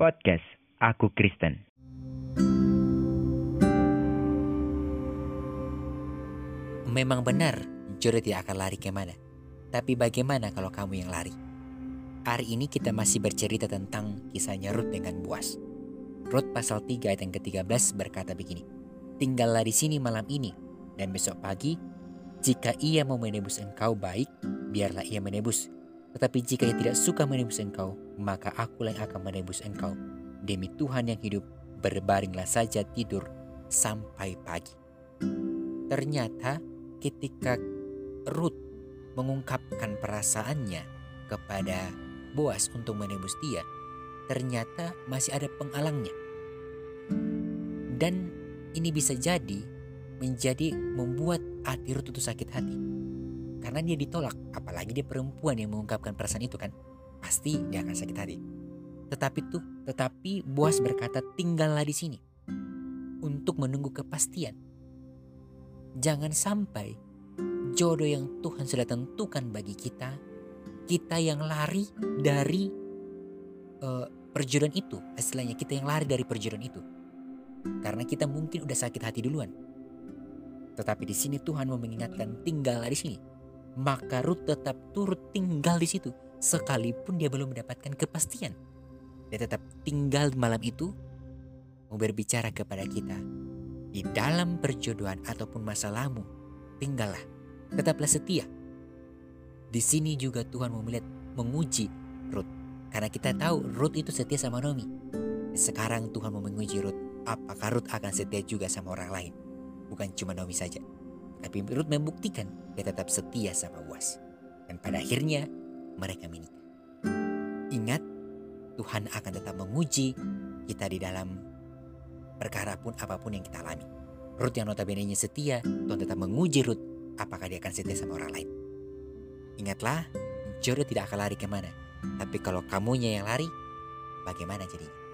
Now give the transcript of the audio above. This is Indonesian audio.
Podcast Aku Kristen. Memang benar, jodoh tidak akan lari ke mana. Tapi bagaimana kalau kamu yang lari? Hari ini kita masih bercerita tentang kisahnya Ruth dengan Boas. Ruth pasal 3 ayat yang ke-13 berkata begini. Tinggallah di sini malam ini, dan besok pagi, jika ia mau menebus engkau baik, biarlah ia menebus. Tetapi jika ia tidak suka menebus engkau, maka akulah yang akan menebus engkau. Demi Tuhan yang hidup, berbaringlah saja tidur sampai pagi. Ternyata ketika Ruth mengungkapkan perasaannya kepada Boas untuk menebus dia, ternyata masih ada pengalangnya. Dan ini bisa jadi menjadi membuat hati Ruth itu sakit hati. Karena dia ditolak, apalagi dia perempuan yang mengungkapkan perasaan itu kan. Pasti dia akan sakit hati. Tetapi tuh, tetapi Boas berkata tinggallah di sini untuk menunggu kepastian. Jangan sampai jodoh yang Tuhan sudah tentukan bagi kita, kita yang lari dari uh, perjodohan itu, istilahnya kita yang lari dari perjodohan itu. Karena kita mungkin udah sakit hati duluan. Tetapi di sini Tuhan mau mengingatkan tinggallah di sini. Maka Ruth tetap turut tinggal di situ sekalipun dia belum mendapatkan kepastian. Dia tetap tinggal malam itu mau berbicara kepada kita. Di dalam perjodohan ataupun masalahmu, tinggallah, tetaplah setia. Di sini juga Tuhan mau melihat menguji Ruth. Karena kita tahu Ruth itu setia sama Nomi. Sekarang Tuhan mau menguji Ruth. Apakah Ruth akan setia juga sama orang lain? Bukan cuma Nomi saja. Tapi Ruth membuktikan dia tetap setia sama Boas. Dan pada akhirnya mereka menikah. Ingat, Tuhan akan tetap menguji kita di dalam perkara pun apa pun yang kita alami. Ruth yang notabene setia, Tuhan tetap menguji Ruth apakah dia akan setia sama orang lain. Ingatlah, jodoh tidak akan lari ke mana. Tapi kalau kamunya yang lari, bagaimana jadinya?